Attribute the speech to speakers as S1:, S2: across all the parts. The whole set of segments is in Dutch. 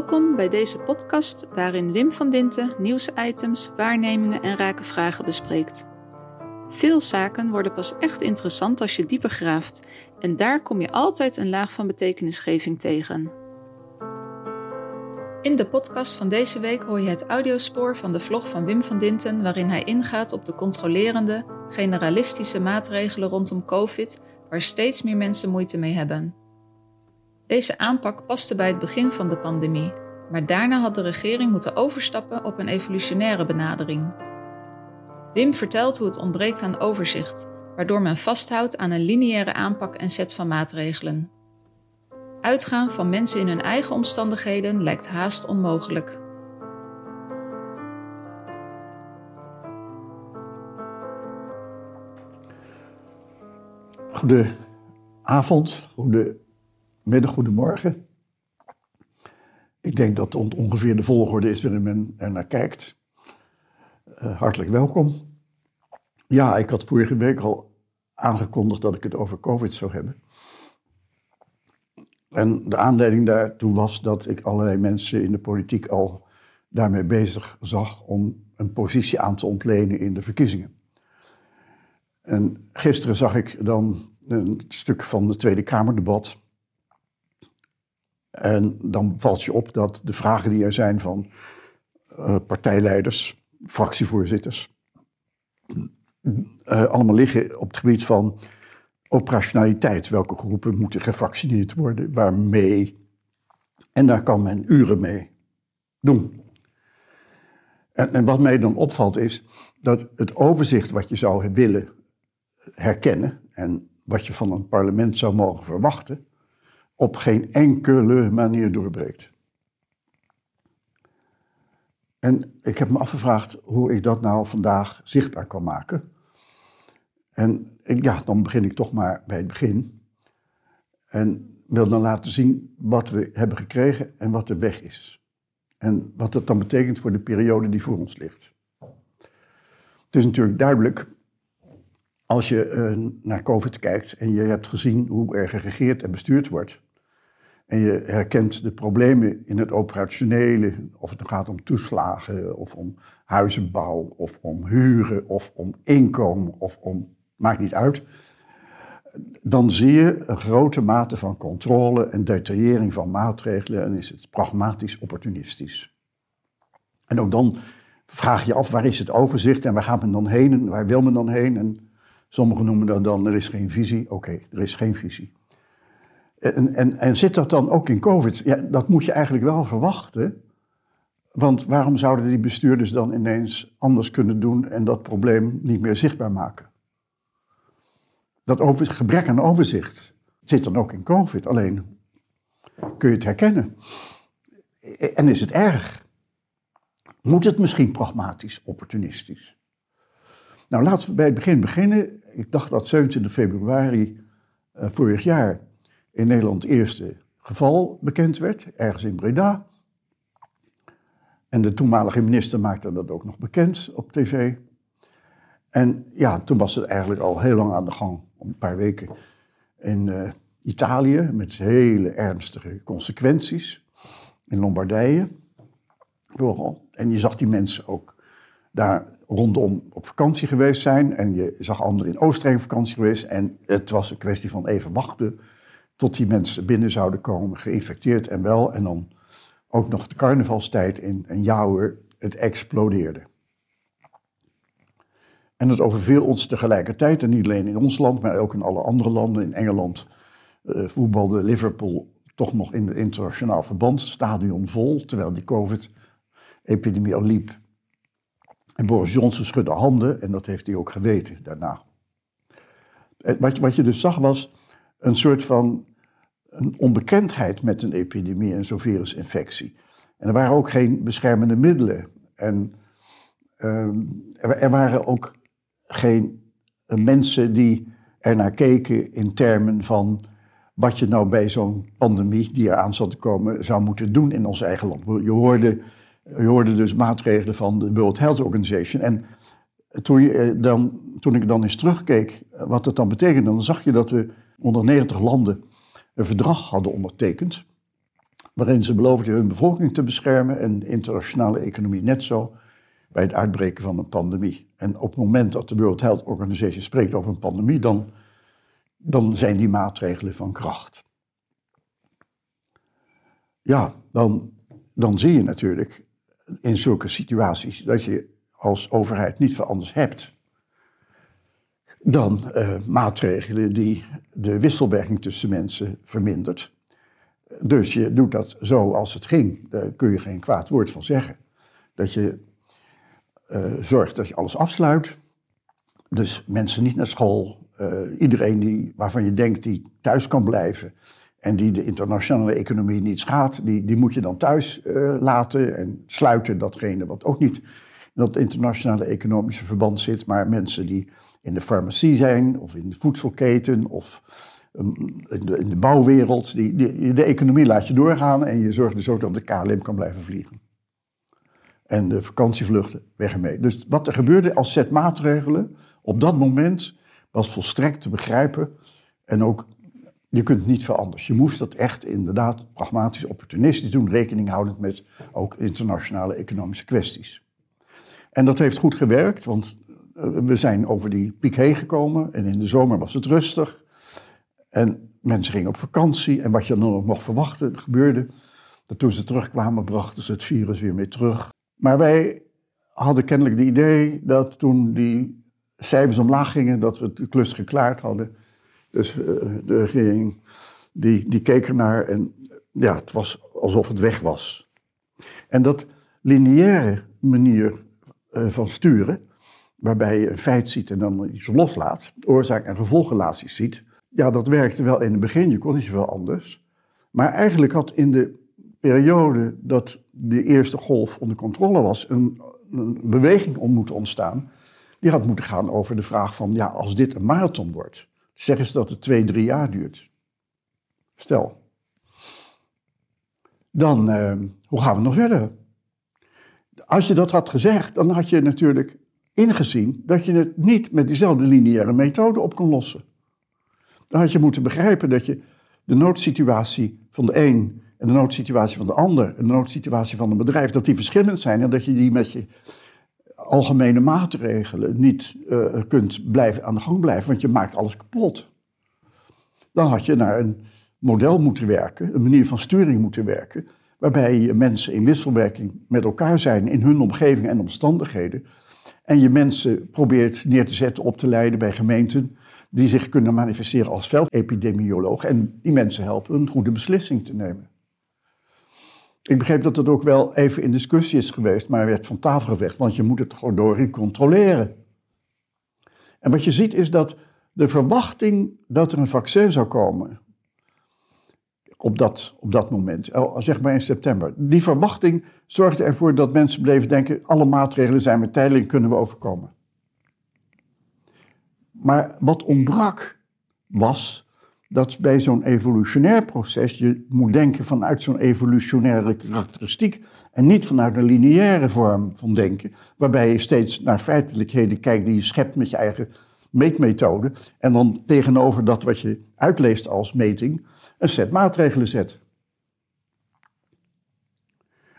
S1: Welkom bij deze podcast waarin Wim van Dinten nieuwsitems, waarnemingen en rake vragen bespreekt. Veel zaken worden pas echt interessant als je dieper graaft en daar kom je altijd een laag van betekenisgeving tegen. In de podcast van deze week hoor je het audiospoor van de vlog van Wim van Dinten waarin hij ingaat op de controlerende, generalistische maatregelen rondom COVID waar steeds meer mensen moeite mee hebben. Deze aanpak paste bij het begin van de pandemie, maar daarna had de regering moeten overstappen op een evolutionaire benadering. Wim vertelt hoe het ontbreekt aan overzicht, waardoor men vasthoudt aan een lineaire aanpak en set van maatregelen. Uitgaan van mensen in hun eigen omstandigheden lijkt haast onmogelijk.
S2: Goedenavond, goede middag, goedemorgen. Ik denk dat het ongeveer de volgorde is waarin men er naar kijkt. Uh, hartelijk welkom. Ja, ik had vorige week al aangekondigd dat ik het over COVID zou hebben. En de aanleiding daartoe was dat ik allerlei mensen in de politiek al daarmee bezig zag om een positie aan te ontlenen in de verkiezingen. En gisteren zag ik dan een stuk van het Tweede Kamerdebat en dan valt je op dat de vragen die er zijn van uh, partijleiders, fractievoorzitters, uh, allemaal liggen op het gebied van operationaliteit. Welke groepen moeten gevaccineerd worden, waarmee. En daar kan men uren mee doen. En, en wat mij dan opvalt is dat het overzicht wat je zou willen herkennen en wat je van een parlement zou mogen verwachten, op geen enkele manier doorbreekt. En ik heb me afgevraagd hoe ik dat nou vandaag zichtbaar kan maken. En ja, dan begin ik toch maar bij het begin. En wil dan laten zien wat we hebben gekregen en wat de weg is. En wat dat dan betekent voor de periode die voor ons ligt. Het is natuurlijk duidelijk, als je uh, naar COVID kijkt en je hebt gezien hoe er geregeerd en bestuurd wordt, en je herkent de problemen in het operationele, of het gaat om toeslagen, of om huizenbouw, of om huren, of om inkomen, of om, maakt niet uit. Dan zie je een grote mate van controle en detaillering van maatregelen en is het pragmatisch opportunistisch. En ook dan vraag je af waar is het overzicht en waar gaat men dan heen en waar wil men dan heen. En sommigen noemen dat dan er is geen visie. Oké, er is geen visie. En, en, en zit dat dan ook in COVID? Ja, dat moet je eigenlijk wel verwachten. Want waarom zouden die bestuurders dan ineens anders kunnen doen en dat probleem niet meer zichtbaar maken? Dat over, gebrek aan overzicht zit dan ook in COVID. Alleen kun je het herkennen. En is het erg? Moet het misschien pragmatisch, opportunistisch? Nou, laten we bij het begin beginnen. Ik dacht dat 27 februari uh, vorig jaar in Nederland het eerste geval bekend werd, ergens in Breda. En de toenmalige minister maakte dat ook nog bekend op tv. En ja, toen was het eigenlijk al heel lang aan de gang, een paar weken, in uh, Italië, met hele ernstige consequenties. In Lombardije, vooral. En je zag die mensen ook daar rondom op vakantie geweest zijn. En je zag anderen in Oostenrijk op vakantie geweest. En het was een kwestie van even wachten tot die mensen binnen zouden komen, geïnfecteerd en wel. En dan ook nog de carnavalstijd in. En ja hoor, het explodeerde. En het overviel ons tegelijkertijd, en niet alleen in ons land, maar ook in alle andere landen. In Engeland uh, voetbalde Liverpool toch nog in het internationaal verband, stadion vol, terwijl die COVID-epidemie al liep. En Boris Johnson schudde handen, en dat heeft hij ook geweten daarna. Wat, wat je dus zag was een soort van een onbekendheid met een epidemie en zo'n virusinfectie. En er waren ook geen beschermende middelen. En uh, er, waren ook geen mensen die er naar keken in termen van wat je nou bij zo'n pandemie die eraan zat te komen zou moeten doen in ons eigen land. Je hoorde, je hoorde dus maatregelen van de World Health Organization. En toen, je dan, toen ik dan eens terugkeek wat dat dan betekende, dan zag je dat we onder 90 landen een verdrag hadden ondertekend. waarin ze beloofden hun bevolking te beschermen en de internationale economie net zo bij het uitbreken van een pandemie. En op het moment dat de World Health Organization spreekt over een pandemie, dan, dan zijn die maatregelen van kracht. Ja, dan, dan zie je natuurlijk in zulke situaties dat je als overheid niet veel anders hebt dan uh, maatregelen die de wisselwerking tussen mensen vermindert. Dus je doet dat zo als het ging. Daar kun je geen kwaad woord van zeggen. Dat je uh, zorgt dat je alles afsluit. Dus mensen niet naar school. Uh, iedereen die, waarvan je denkt die thuis kan blijven. En die de internationale economie niet schaadt, die, die moet je dan thuis laten en sluiten datgene wat ook niet dat internationale economische verband zit. Maar mensen die in de farmacie zijn, of in de voedselketen, of um, in, de, in, de, bouwwereld. Die, de economie laat je doorgaan en je zorgt dus ook dat de KLM kan blijven vliegen. En de vakantievluchten weg ermee. Dus wat er gebeurde als set maatregelen op dat moment was volstrekt te begrijpen. En ook, je kunt niet veranderen. Je moest dat echt inderdaad pragmatisch, opportunistisch doen, rekening houdend met ook internationale economische kwesties. En dat heeft goed gewerkt, want eh, we zijn over die piek heen gekomen en in de zomer was het rustig. En mensen gingen op vakantie en wat je dan ook mocht verwachten gebeurde. Dat toen ze terugkwamen brachten ze het virus weer mee terug. Maar wij hadden kennelijk het idee dat toen die cijfers omlaag gingen, dat we de klus geklaard hadden. Dus uh, de regering die, die keek ernaar en ja, het was alsof het weg was. En dat lineaire manier van sturen, waarbij je een feit ziet en dan iets loslaat, oorzaak- en gevolgrelaties ziet, ja, dat werkte wel in het begin, je kon niet zoveel anders. Maar eigenlijk had in de periode dat de eerste golf onder controle was, een, beweging om moeten ontstaan. Die had moeten gaan over de vraag van, ja, als dit een marathon wordt, zeggen ze dat het twee, drie jaar duurt. Stel. Dan, uh, hoe gaan we nog verder? Als je dat had gezegd, dan had je natuurlijk ingezien dat je het niet met diezelfde lineaire methode op kon lossen. Dan had je moeten begrijpen dat je de noodsituatie van de een en de noodsituatie van de ander en de noodsituatie van een bedrijf, dat die verschillend zijn en dat je die met je algemene maatregelen niet uh, kunt blijven, aan de gang blijven, want je maakt alles kapot. Dan had je naar een model moeten werken, een manier van sturing moeten werken, waarbij mensen in wisselwerking met elkaar zijn in hun omgeving en omstandigheden. En je mensen probeert neer te zetten, op te leiden bij gemeenten die zich kunnen manifesteren als veldepidemioloog. En die mensen helpen een goede beslissing te nemen. Ik begreep dat het ook wel even in discussie is geweest, maar werd van tafel gevecht, want je moet het gewoon door controleren. En wat je ziet is dat de verwachting dat er een vaccin zou komen, op dat, op dat moment, zeg maar in september, die verwachting zorgde ervoor dat mensen bleven denken, alle maatregelen zijn met tijdelijk, kunnen we overkomen. Maar wat ontbrak was dat bij zo'n evolutionair proces je moet denken vanuit zo'n evolutionaire karakteristiek en niet vanuit een lineaire vorm van denken, waarbij je steeds naar feitelijkheden kijkt die je schept met je eigen meetmethode en dan tegenover dat wat je uitleest als meting een set maatregelen zet.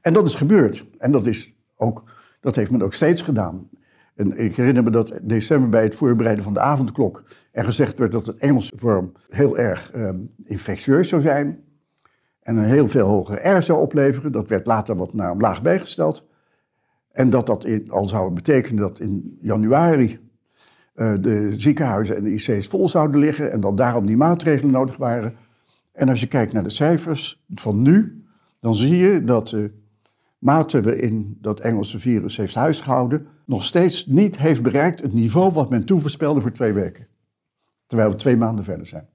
S2: En dat is gebeurd en dat, is ook, dat heeft men ook steeds gedaan. En ik herinner me dat december bij het voorbereiden van de avondklok er gezegd werd dat het Engelse vorm heel erg um, infectieus zou zijn. En een heel veel hogere R zou opleveren. Dat werd later wat naar omlaag bijgesteld. En dat dat in, al zou betekenen dat in januari de ziekenhuizen en de IC's vol zouden liggen. En dat daarom die maatregelen nodig waren. En als je kijkt naar de cijfers van nu, dan zie je dat de mate waarin dat Engelse virus heeft huisgehouden nog steeds niet heeft bereikt het niveau wat men toen voorspelde voor twee weken. Terwijl we twee maanden verder zijn.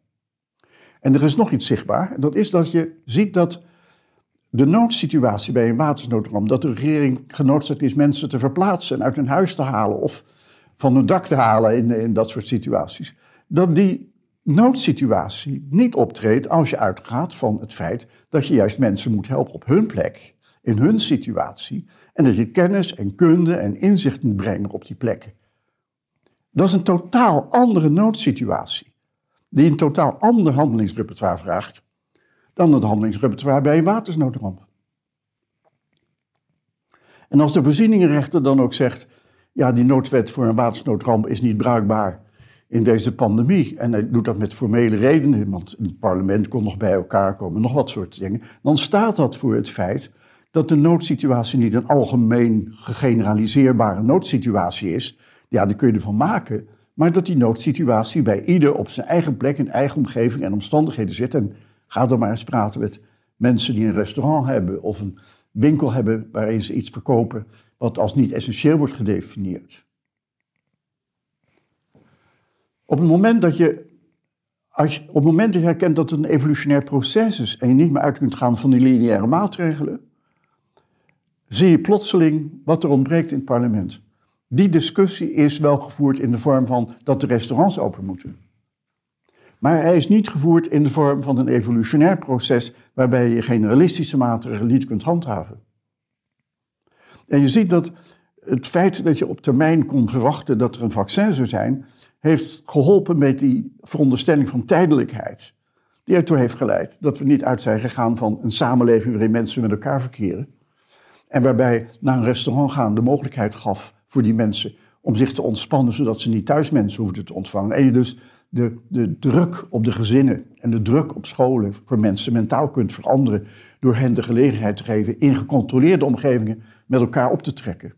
S2: En er is nog iets zichtbaar. En dat is dat je ziet dat de noodsituatie bij een watersnoodramp, dat de regering genoodzaakt is mensen te verplaatsen en uit hun huis te halen of van hun dak te halen in, in dat soort situaties. Dat die noodsituatie niet optreedt als je uitgaat van het feit dat je juist mensen moet helpen op hun plek in hun situatie en dat je kennis en kunde en inzicht moet brengen op die plekken. Dat is een totaal andere noodsituatie, die een totaal ander handelingsrepertoire vraagt dan het handelingsrepertoire bij een watersnoodramp. En als de voorzieningenrechter dan ook zegt, ja, die noodwet voor een watersnoodramp is niet bruikbaar in deze pandemie. En hij doet dat met formele redenen, want het parlement kon nog bij elkaar komen, nog wat soort dingen. Dan staat dat voor het feit dat de noodsituatie niet een algemeen gegeneraliseerbare noodsituatie is. Ja, daar kun je ervan maken. Maar dat die noodsituatie bij ieder op zijn eigen plek, in eigen omgeving en omstandigheden zit. En ga dan maar eens praten met mensen die een restaurant hebben of een winkel hebben waarin ze iets verkopen wat als niet essentieel wordt gedefinieerd. Op het moment dat je, als op het moment dat je herkent dat het een evolutionair proces is en je niet meer uit kunt gaan van die lineaire maatregelen, zie je plotseling wat er ontbreekt in het parlement. Die discussie is wel gevoerd in de vorm van dat de restaurants open moeten. Maar hij is niet gevoerd in de vorm van een evolutionair proces waarbij je generalistische maatregelen niet kunt handhaven. En je ziet dat het feit dat je op termijn kon verwachten dat er een vaccin zou zijn, heeft geholpen met die veronderstelling van tijdelijkheid. Die ertoe heeft geleid dat we niet uit zijn gegaan van een samenleving waarin mensen met elkaar verkeren. En waarbij naar een restaurant gaan de mogelijkheid gaf voor die mensen om zich te ontspannen, zodat ze niet thuis mensen hoefden te ontvangen. En je dus de, de druk op de gezinnen en de druk op scholen voor mensen mentaal kunt veranderen door hen de gelegenheid te geven in gecontroleerde omgevingen met elkaar op te trekken.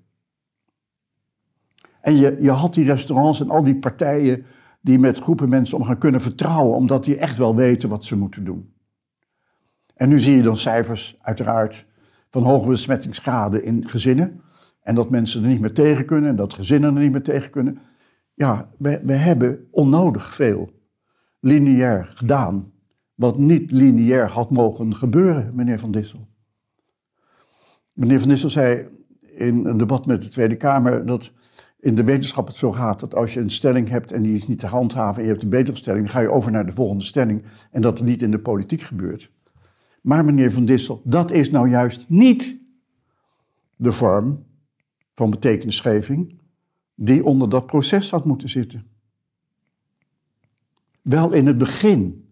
S2: En je, je had die restaurants en al die partijen die met groepen mensen om gaan kunnen vertrouwen, omdat die echt wel weten wat ze moeten doen. En nu zie je dan cijfers, uiteraard, van hoge besmettingsgraden in gezinnen. En dat mensen er niet meer tegen kunnen en dat gezinnen er niet meer tegen kunnen. Ja, we, we hebben onnodig veel lineair gedaan. Wat niet lineair had mogen gebeuren, meneer Van Dissel. Meneer Van Dissel zei in een debat met de Tweede Kamer dat in de wetenschap het zo gaat dat als je een stelling hebt en die is niet te handhaven en je hebt een betere stelling, dan ga je over naar de volgende stelling en dat het niet in de politiek gebeurt. Maar meneer Van Dissel, dat is nou juist niet de vorm van betekenisgeving die onder dat proces had moeten zitten. Wel in het begin,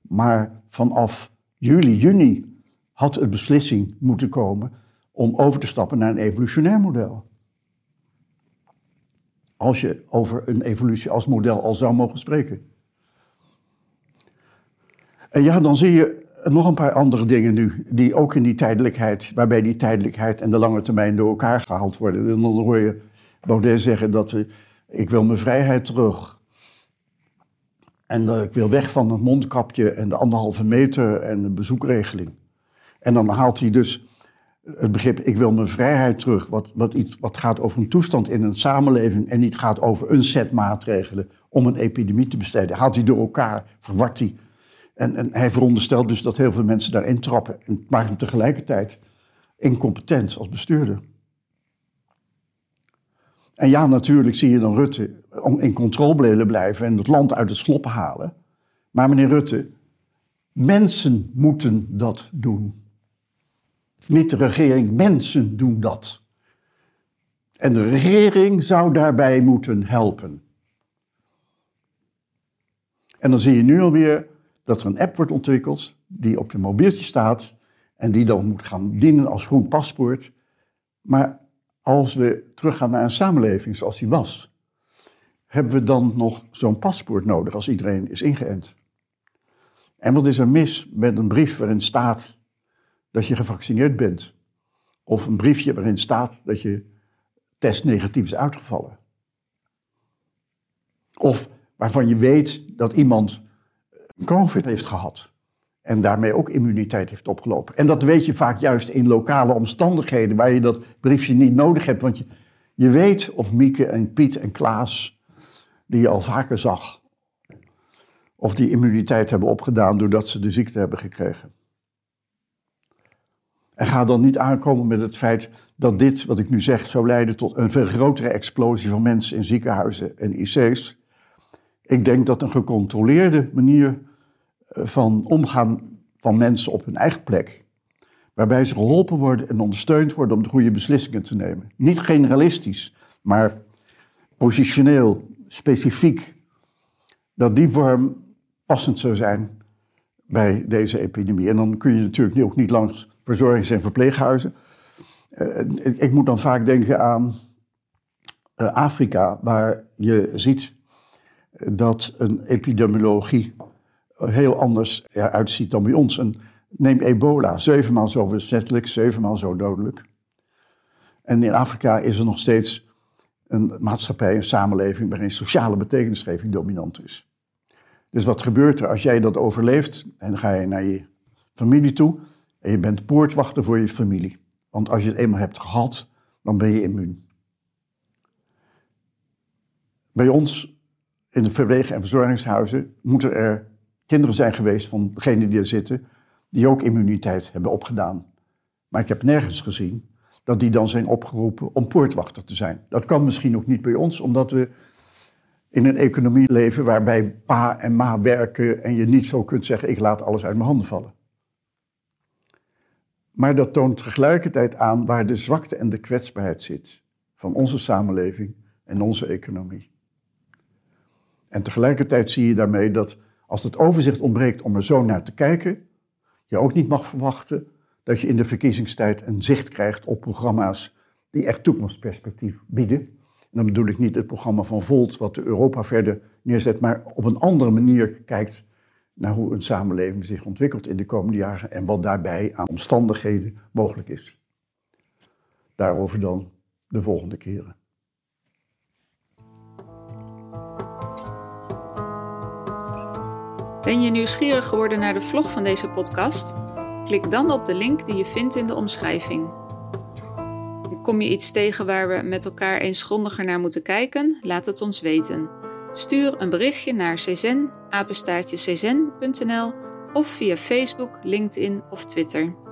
S2: maar vanaf juli, juni had een beslissing moeten komen om over te stappen naar een evolutionair model. Als je over een evolutie als model al zou mogen spreken. En ja, dan zie je nog een paar andere dingen nu, die ook in die tijdelijkheid, waarbij die tijdelijkheid en de lange termijn door elkaar gehaald worden. En dan hoor je Baudet zeggen dat ik wil mijn vrijheid terug. En uh, ik wil weg van het mondkapje en de anderhalve meter en de bezoekregeling. En dan haalt hij dus het begrip ik wil mijn vrijheid terug, wat, wat, iets, wat gaat over een toestand in een samenleving en niet gaat over een set maatregelen om een epidemie te bestrijden. Haalt hij door elkaar, verwart hij. En, en hij veronderstelt dus dat heel veel mensen daarin trappen, en maakt hem tegelijkertijd incompetent als bestuurder. En ja, natuurlijk zie je dan Rutte om in controle blijven en het land uit het slop halen. Maar meneer Rutte, mensen moeten dat doen. Niet de regering, mensen doen dat. En de regering zou daarbij moeten helpen. En dan zie je nu alweer dat er een app wordt ontwikkeld die op je mobieltje staat en die dan moet gaan dienen als groen paspoort. Maar als we teruggaan naar een samenleving zoals die was, hebben we dan nog zo'n paspoort nodig als iedereen is ingeënt? En wat is er mis met een brief waarin staat dat je gevaccineerd bent? Of een briefje waarin staat dat je test negatief is uitgevallen? Of waarvan je weet dat iemand COVID heeft gehad. En daarmee ook immuniteit heeft opgelopen. En dat weet je vaak juist in lokale omstandigheden waar je dat briefje niet nodig hebt. Want je, je weet of Mieke en Piet en Klaas, die je al vaker zag, of die immuniteit hebben opgedaan doordat ze de ziekte hebben gekregen. En ga dan niet aankomen met het feit dat dit, wat ik nu zeg, zou leiden tot een veel grotere explosie van mensen in ziekenhuizen en IC's. Ik denk dat een gecontroleerde manier van omgaan van mensen op hun eigen plek, waarbij ze geholpen worden en ondersteund worden om de goede beslissingen te nemen. Niet generalistisch, maar positioneel, specifiek, dat die vorm passend zou zijn bij deze epidemie. En dan kun je natuurlijk ook niet langs verzorgings- en verpleeghuizen. Uh, ik, moet dan vaak denken aan uh, Afrika, waar je ziet dat een epidemiologie heel anders eruit ziet dan bij ons. Neem ebola, zevenmaal zo besmettelijk, zevenmaal zo dodelijk. En in Afrika is er nog steeds een maatschappij, een samenleving waarin sociale betekenisgeving dominant is. Dus wat gebeurt er als jij dat overleeft en dan ga je naar je familie toe en je bent poortwachter voor je familie. Want als je het eenmaal hebt gehad, dan ben je immuun. Bij ons in de verpleeg- en verzorgingshuizen moeten er kinderen zijn geweest van degenen die er zitten, die ook immuniteit hebben opgedaan. Maar ik heb nergens gezien dat die dan zijn opgeroepen om poortwachter te zijn. Dat kan misschien ook niet bij ons, omdat we in een economie leven waarbij pa en ma werken en je niet zo kunt zeggen, ik laat alles uit mijn handen vallen. Maar dat toont tegelijkertijd aan waar de zwakte en de kwetsbaarheid zit van onze samenleving en onze economie. En tegelijkertijd zie je daarmee dat als het overzicht ontbreekt om er zo naar te kijken, je ook niet mag verwachten dat je in de verkiezingstijd een zicht krijgt op programma's die echt toekomstperspectief bieden. En dan bedoel ik niet het programma van Volt, wat de Europa verder neerzet, maar op een andere manier kijkt naar hoe een samenleving zich ontwikkelt in de komende jaren en wat daarbij aan omstandigheden mogelijk is. Daarover dan de volgende keren.
S1: Ben je nieuwsgierig geworden naar de vlog van deze podcast? Klik dan op de link die je vindt in de omschrijving. Kom je iets tegen waar we met elkaar eens grondiger naar moeten kijken? Laat het ons weten. Stuur een berichtje naar czen, of via Facebook, LinkedIn of Twitter.